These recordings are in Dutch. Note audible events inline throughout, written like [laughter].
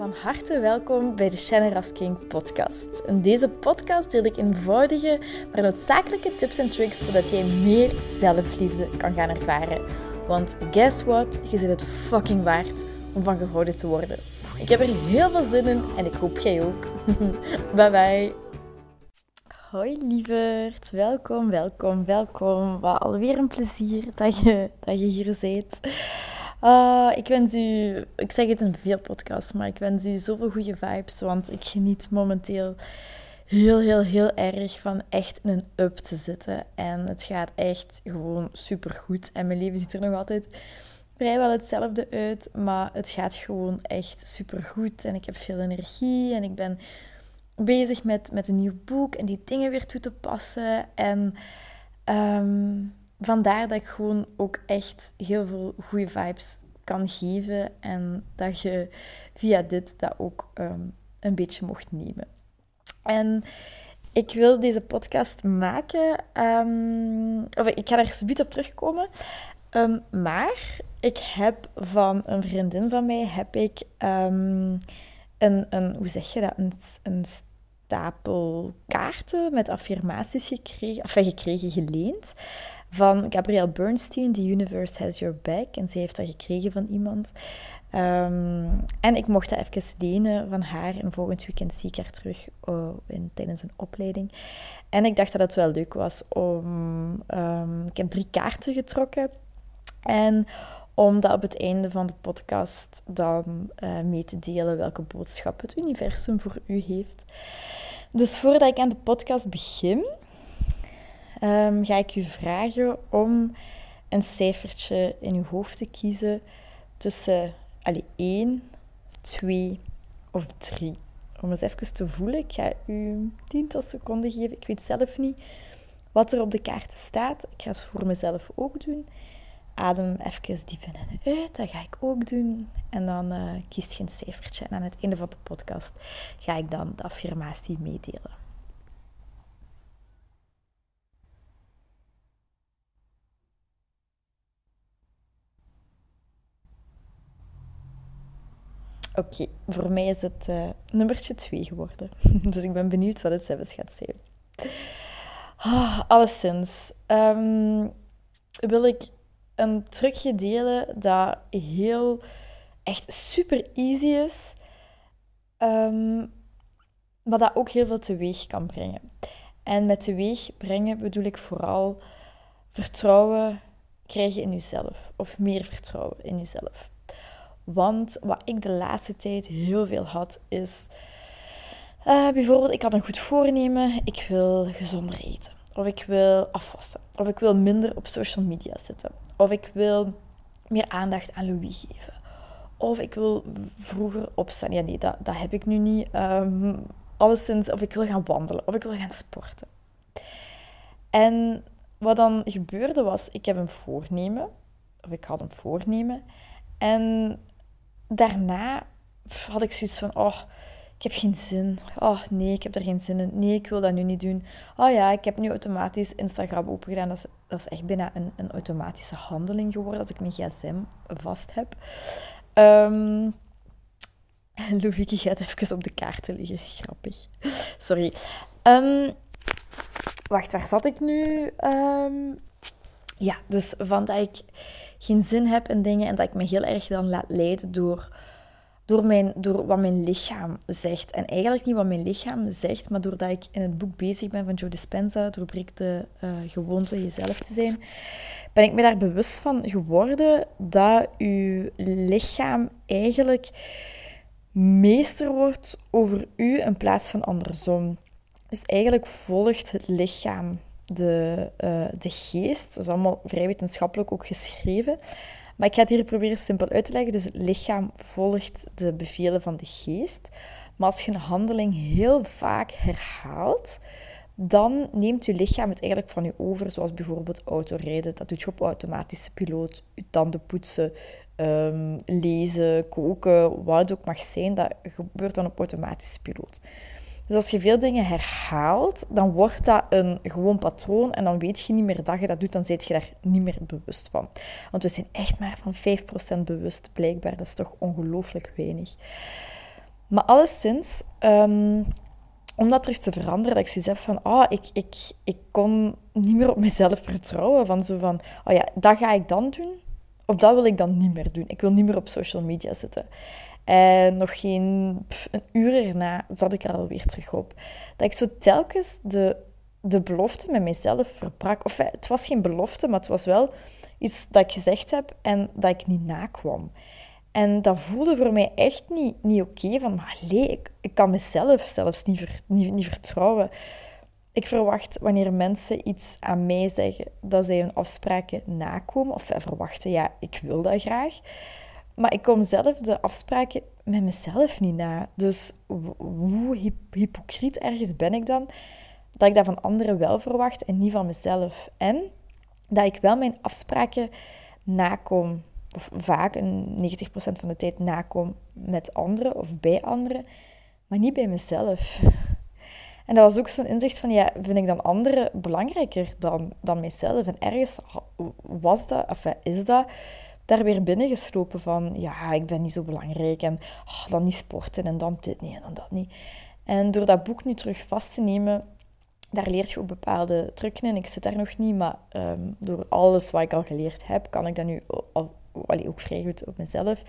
Van harte welkom bij de Shannon Rasking podcast. In deze podcast deel ik eenvoudige, maar noodzakelijke tips en tricks zodat jij meer zelfliefde kan gaan ervaren. Want guess what? Je zit het fucking waard om van gehouden te worden. Ik heb er heel veel zin in en ik hoop jij ook. [laughs] bye bye. Hoi lieverd, welkom, welkom, welkom. Wat alweer een plezier dat je, dat je hier zit. Uh, ik wens u, ik zeg het in veel podcasts, maar ik wens u zoveel goede vibes, want ik geniet momenteel heel, heel, heel erg van echt in een up te zitten. En het gaat echt gewoon super goed. En mijn leven ziet er nog altijd vrijwel hetzelfde uit, maar het gaat gewoon echt super goed. En ik heb veel energie en ik ben bezig met, met een nieuw boek en die dingen weer toe te passen. En um, vandaar dat ik gewoon ook echt heel veel goede vibes kan geven en dat je via dit dat ook ehm, een beetje mocht nemen. En ik wil deze podcast maken, um, of ik ga er subiet op terugkomen, um, maar ik heb van een vriendin van mij heb ik een, een, hoe zeg je dat, een, een stapel kaarten met affirmaties gekregen, enfin, gekregen, geleend van Gabrielle Bernstein, The Universe Has Your Back. En ze heeft dat gekregen van iemand. Ehm, en ik mocht dat even lenen van haar. En volgend weekend zie ik haar terug uh, in, tijdens een opleiding. En ik dacht dat het wel leuk was om... Um, ik heb drie kaarten getrokken. En om dat op het einde van de podcast dan uh, mee te delen welke boodschap het universum voor u heeft. Dus voordat ik aan de podcast begin, um, ga ik u vragen om een cijfertje in uw hoofd te kiezen tussen allez, 1, 2 of 3. Om eens even te voelen. Ik ga u tiental seconden geven. Ik weet zelf niet wat er op de kaarten staat. Ik ga het voor mezelf ook doen. Adem even diep in en uit. Dat ga ik ook doen. En dan uh, kiest je een cijfertje. En aan het einde van de podcast ga ik dan de affirmatie meedelen. Oké, voor mij is het uh, nummertje 2 geworden. [laughs] dus ik ben benieuwd wat het zelfs gaat zijn. Oh, alleszins um, wil ik een trucje delen dat heel, echt super easy is, um, maar dat ook heel veel teweeg kan brengen. En met teweeg brengen bedoel ik vooral vertrouwen krijgen in jezelf, of meer vertrouwen in jezelf. Want wat ik de laatste tijd heel veel had, is uh, bijvoorbeeld, ik had een goed voornemen, ik wil gezonder eten. Of ik wil afwassen. Of ik wil minder op social media zitten. Of ik wil meer aandacht aan Louis geven. Of ik wil vroeger opstaan. Ja, nee, dat, dat heb ik nu niet. Um, alleszins, of ik wil gaan wandelen. Of ik wil gaan sporten. En wat dan gebeurde was, ik heb een voornemen. Of ik had een voornemen. En daarna had ik zoiets van, oh, ik heb geen zin. Oh nee, ik heb er geen zin in. Nee, ik wil dat nu niet doen. Oh ja, ik heb nu automatisch Instagram opengedaan. Dat is, dat is echt bijna een, een automatische handeling geworden als ik mijn gsm vast heb. [laughs] Um, gaat even op de kaarten liggen. Grappig. Sorry. Um, wacht, waar zat ik nu? Um, ja, dus van dat ik geen zin heb in dingen en dat ik me heel erg dan laat leiden door, door, mijn, door wat mijn lichaam zegt. En eigenlijk niet wat mijn lichaam zegt, maar doordat ik in het boek bezig ben van Joe Dispenza, door de uh, gewoonte jezelf te zijn, ben ik me daar bewust van geworden dat uw lichaam eigenlijk meester wordt over u in plaats van andersom. Dus eigenlijk volgt het lichaam de, uh, de geest. Dat is allemaal vrij wetenschappelijk ook geschreven. Maar ik ga het hier proberen simpel uit te leggen. Dus het lichaam volgt de bevelen van de geest. Maar als je een handeling heel vaak herhaalt, dan neemt je lichaam het eigenlijk van je over. Zoals bijvoorbeeld autorijden. Dat doet je op automatische piloot. Je tanden poetsen, um, lezen, koken, wat het ook mag zijn. Dat gebeurt dan op automatische piloot. Dus als je veel dingen herhaalt, dan wordt dat een gewoon patroon en dan weet je niet meer dat je dat doet, dan zit je daar niet meer bewust van. Want we zijn echt maar van 5% bewust, blijkbaar. Dat is toch ongelooflijk weinig. Maar alleszins, um, om dat terug te veranderen, dat ik zoiets heb van, ah, ik, ik, ik kon niet meer op mezelf vertrouwen. Van zo van, oh ja, dat ga ik dan doen, of dat wil ik dan niet meer doen. Ik wil niet meer op social media zitten. En nog geen een uur erna zat ik er alweer terug op. Dat ik zo telkens de, de belofte met mezelf verbrak. Of het was geen belofte, maar het was wel iets dat ik gezegd heb en dat ik niet nakwam. En dat voelde voor mij echt niet, niet oké. van, maar nee, ik, kan mezelf zelfs niet, niet, niet vertrouwen. Ik verwacht wanneer mensen iets aan mij zeggen, dat zij hun afspraken nakomen. Of verwachten, ja, ik wil dat graag. Maar ik kom zelf de afspraken met mezelf niet na. Dus hoe hypocriet ergens ben ik dan? Dat ik dat van anderen wel verwacht en niet van mezelf. En dat ik wel mijn afspraken nakom, of vaak een 90% van de tijd nakom met anderen of bij anderen, maar niet bij mezelf. [laughs] En dat was ook zo'n inzicht van, ja, vind ik dan anderen belangrijker dan, dan mijzelf? En ergens was dat, of is dat, daar weer binnengeslopen van, ja, ik ben niet zo belangrijk en oh, dan niet sporten en dan dit niet en dan dat niet. En door dat boek nu terug vast te nemen, daar leert je ook bepaalde trucken in. Ik zit daar nog niet, maar ehm, door alles wat ik al geleerd heb, kan ik dat nu al, ook vrij goed op mezelf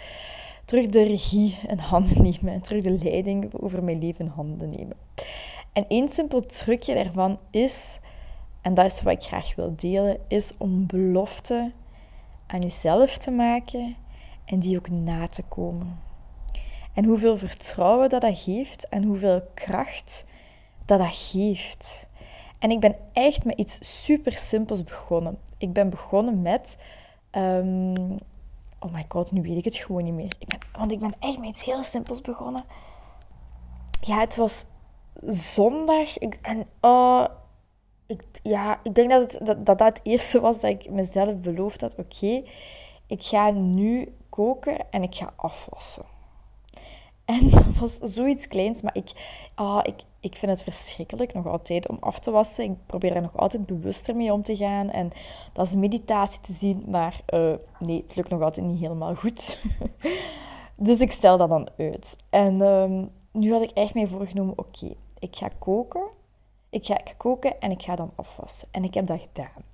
terug de regie in handen [laughs] nemen en terug de leiding over mijn leven in handen nemen. En één simpel trucje daarvan is, en dat is wat ik graag wil delen, is om beloften aan jezelf te maken en die ook na te komen. En hoeveel vertrouwen dat dat geeft en hoeveel kracht dat dat geeft. En ik ben echt met iets super simpels begonnen. Ik ben begonnen met. Um, oh my god, nu weet ik het gewoon niet meer. Ik want ik ben echt met iets heel simpels begonnen. Ja, het was zondag. en oh, ik, ja, ik denk dat, het, dat, dat, dat het eerste was dat ik mezelf beloofd had. Oké, ik ga nu koken en ik ga afwassen. En [laughs] dat was zoiets kleins, maar ik, ah, ik, ik vind het verschrikkelijk nog altijd om af te wassen. Ik probeer er nog altijd bewuster mee om te gaan. En dat is meditatie te zien, maar uh, nee, het lukt nog altijd niet helemaal goed. [laughs] dus ik stel dat dan uit. En um, nu had ik echt mij voorgenomen, oké, ik ga koken. Ik ga, koken en ik ga dan afwassen. En ik heb dat gedaan.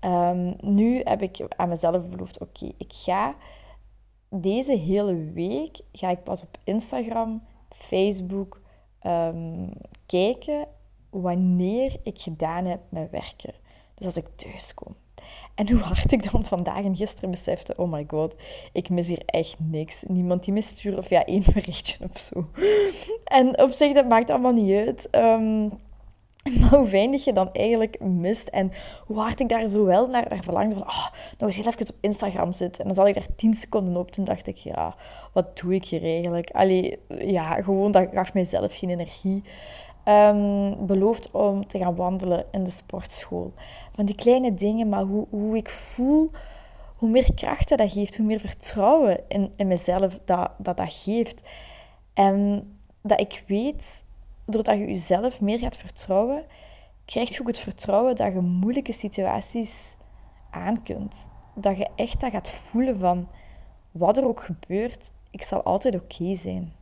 Um, nu heb ik aan mezelf beloofd, oké, ik ga deze hele week ga ik pas op Instagram, Facebook um, kijken wanneer ik gedaan heb met werken. Dus als ik thuis kom. En hoe hard ik dan vandaag en gisteren besefte, oh my god, ik mis hier echt niks. Niemand die me stuurt, of ja, één berichtje of zo. En op zich, dat maakt allemaal niet uit. Um, [laughs] Maar hoe weinig je dan eigenlijk mist en hoe hard ik daar zo wel naar, naar verlangde van, oh, nog eens heel even op Instagram zitten. En dan zal ik daar tien seconden op. Toen dacht ik, ja, wat doe ik hier eigenlijk? Allee, ja, gewoon, dat gaf mijzelf geen energie. Um, beloofd om te gaan wandelen in de sportschool. Van die kleine dingen, maar hoe, hoe ik voel, hoe meer kracht dat geeft, hoe meer vertrouwen in, in mezelf dat, dat dat geeft. En dat ik weet doordat je jezelf meer gaat vertrouwen, krijg je ook het vertrouwen dat je moeilijke situaties aan kunt. Dat je echt dat gaat voelen van wat er ook gebeurt, ik zal altijd oké zijn.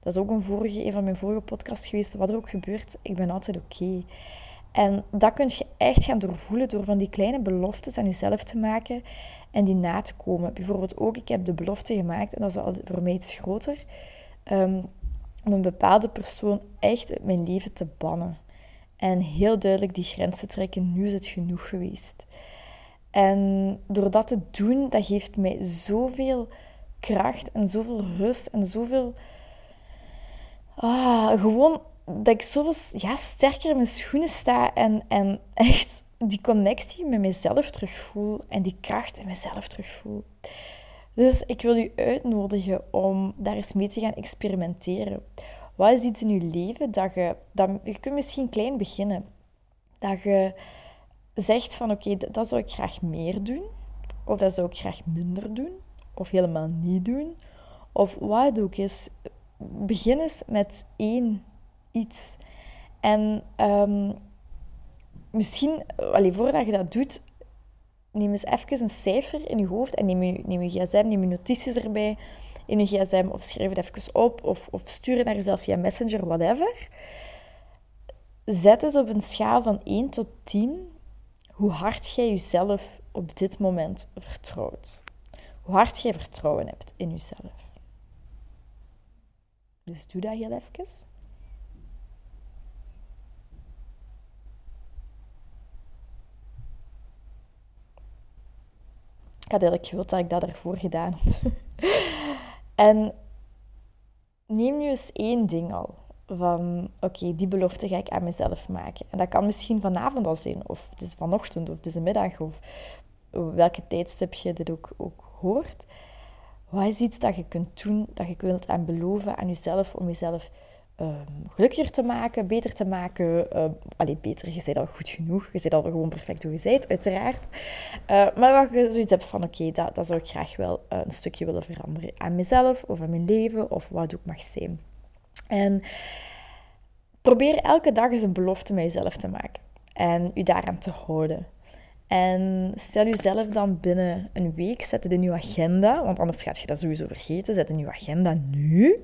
Dat is ook een, vorige, een van mijn vorige podcasts geweest. Wat er ook gebeurt, ik ben altijd oké. En dat kun je echt gaan doorvoelen door van die kleine beloftes aan jezelf te maken en die na te komen. Bijvoorbeeld ook, ik heb de belofte gemaakt, en dat is voor mij iets groter. Um, om een bepaalde persoon echt uit mijn leven te bannen. En heel duidelijk die grenzen trekken, nu is het genoeg geweest. En door dat te doen, dat geeft mij zoveel kracht en zoveel rust en zoveel... Ah, gewoon dat ik zoveel ja, sterker in mijn schoenen sta en, en echt die connectie met mezelf terugvoel en die kracht in mezelf terugvoel. Dus ik wil u uitnodigen om daar eens mee te gaan experimenteren. Wat is iets in je leven dat je... Dat, je kunt misschien klein beginnen. Dat je zegt van oké, dat zou ik graag meer doen. Of dat zou ik graag minder doen. Of helemaal niet doen. Of wat ook is. Begin eens met één iets. En um, misschien, allee, voordat je dat doet, neem eens even een cijfer in je hoofd en neem je, neem je gsm, neem je notities erbij in je gsm of schrijf het even op of, of stuur het naar jezelf via Messenger, whatever. Zet eens op een schaal van 1 tot 10 hoe hard jij jezelf op dit moment vertrouwt. Hoe hard jij vertrouwen hebt in jezelf. Dus doe dat heel even. Had eigenlijk gewild dat ik dat ervoor gedaan had. [laughs] en neem nu eens één ding al. Van, oké, die belofte ga ik aan mezelf maken. En dat kan misschien vanavond al zijn, of het is vanochtend, of het is een middag, of welke tijdstip je dit ook, ook hoort. Wat is iets dat je kunt doen, dat je kunt aan beloven aan jezelf, om jezelf um, gelukkiger te maken, beter te maken. Allee, beter, je bent al goed genoeg. Je bent al gewoon perfect hoe je bent, uiteraard. Uh, maar wat je zoiets hebt van, oké, dat, dat zou ik graag wel uh, een stukje willen veranderen. Aan mezelf, of aan mijn leven, of wat ook mag zijn. En probeer elke dag eens een belofte met jezelf te maken. En je daaraan te houden. En stel jezelf dan binnen een week, zet in je agenda, want anders gaat je dat sowieso vergeten. Zet in je agenda nu.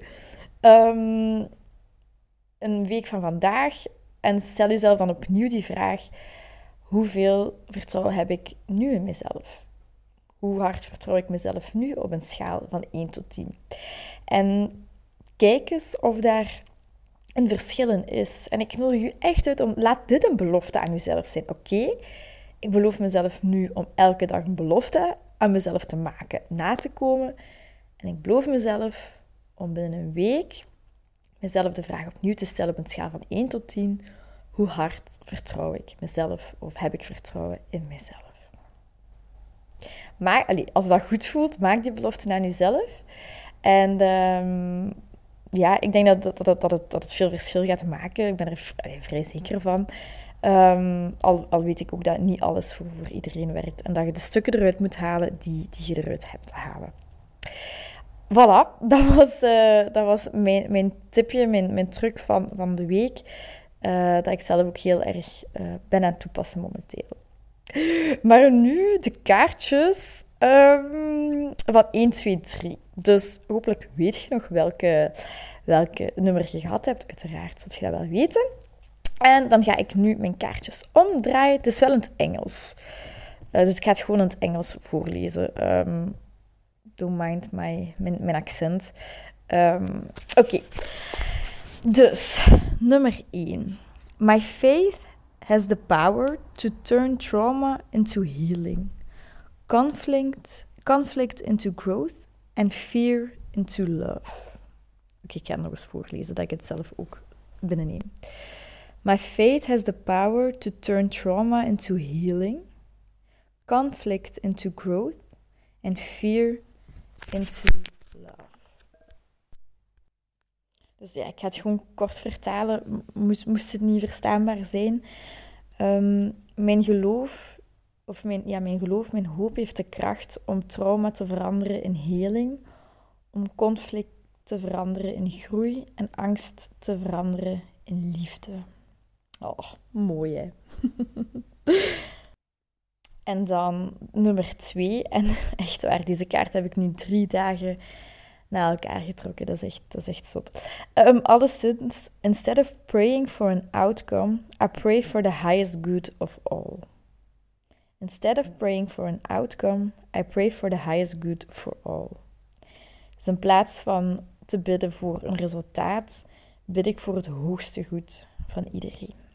Um, een week van vandaag en stel jezelf dan opnieuw die vraag: hoeveel vertrouwen heb ik nu in mezelf? Hoe hard vertrouw ik mezelf nu op een schaal van 1 tot 10? En kijk eens of daar een verschil in is. En ik nodig je echt uit om, laat dit een belofte aan jezelf zijn. Oké, ik beloof mezelf nu om elke dag een belofte aan mezelf te maken, na te komen. En ik beloof mezelf om binnen een week mezelf de vraag opnieuw te stellen op een schaal van 1 tot 10. Hoe hard vertrouw ik mezelf of heb ik vertrouwen in mezelf? Maar als dat goed voelt, maak die belofte aan jezelf. En um, ja, ik denk dat, dat, dat, dat, het, dat het veel verschil gaat maken. Ik ben er vrij zeker van. Um, al, al weet ik ook dat niet alles voor, voor iedereen werkt. En dat je de stukken eruit moet halen die, die je eruit hebt te halen voilà, [laughs] dat was, uh, dat was mijn, mijn tipje, mijn, mijn truc van, van de week. Uh, dat ik zelf ook heel erg uh, ben aan het toepassen momenteel. Maar nu de kaartjes um, van 1, 2, 3. Dus hopelijk weet je nog welke, welke nummer je gehad hebt. Uiteraard zult je dat wel weten. En dan ga ik nu mijn kaartjes omdraaien. Het is wel in het Engels. dus ik ga het gewoon in het Engels voorlezen. Um, don't mind my, mijn, accent. Um, Oké. Dus, nummer 1. My faith has the power to turn trauma into healing, conflict, conflict into growth and fear into love. Oké, okay, ik ga nog eens voorlezen, dat ik het zelf ook binnenneem. My faith has the power to turn trauma into healing, conflict into growth and fear into love. Dus ja, ik ga het gewoon kort vertalen. Moest, moest het niet verstaanbaar zijn. Um, mijn geloof, of mijn, ja, mijn geloof, mijn hoop heeft de kracht om trauma te veranderen in heling, om conflict te veranderen in groei en angst te veranderen in liefde. Oh, mooi hè. [laughs] En dan nummer twee. En [laughs] echt waar, deze kaart heb ik nu drie dagen na elkaar getrokken. Dat is echt, dat is echt zot. Um, alleszins, instead of praying for an outcome, I pray for the highest good of all. Instead of praying for an outcome, I pray for the highest good for all. Dus in plaats van te bidden voor een resultaat, bid ik voor het hoogste goed van iedereen.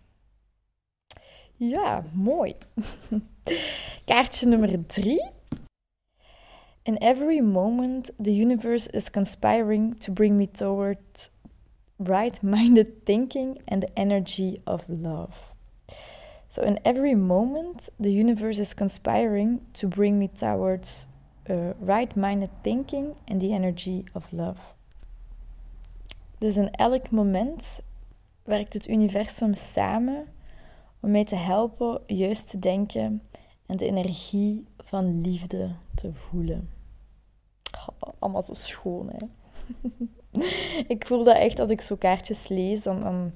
Ja, mooi. [laughs] Kaartje nummer drie. In every moment, the universe is conspiring to bring me toward right minded thinking and the energy of love. So, in every moment, the universe is conspiring to bring me towards uh, right minded thinking and the energy of love. Dus in elk moment werkt het universum samen om mij te helpen juist te denken en de energie van liefde te voelen. allemaal zo schoon, hè? [laughs] ik voel dat echt als ik zo kaartjes lees, dan, dan,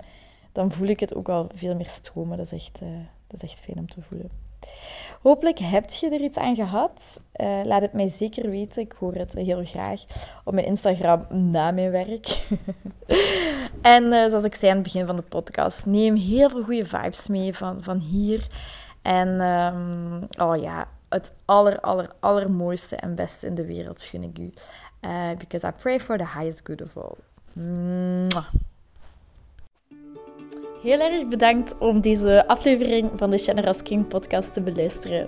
dan voel ik het ook al veel meer stromen. Dat is echt, uh, dat is echt fijn om te voelen. Hopelijk heb je er iets aan gehad. Uh, laat het mij zeker weten. Ik hoor het heel graag op mijn Instagram na mijn werk. [laughs] en uh, zoals ik zei aan het begin van de podcast, neem heel veel goede vibes mee van, van hier. En um, oh ja, het aller, aller, allermooiste en beste in de wereld gun ik u. Uh, because I pray for the highest good of all. Heel erg bedankt om deze aflevering van de Generous King podcast te beluisteren.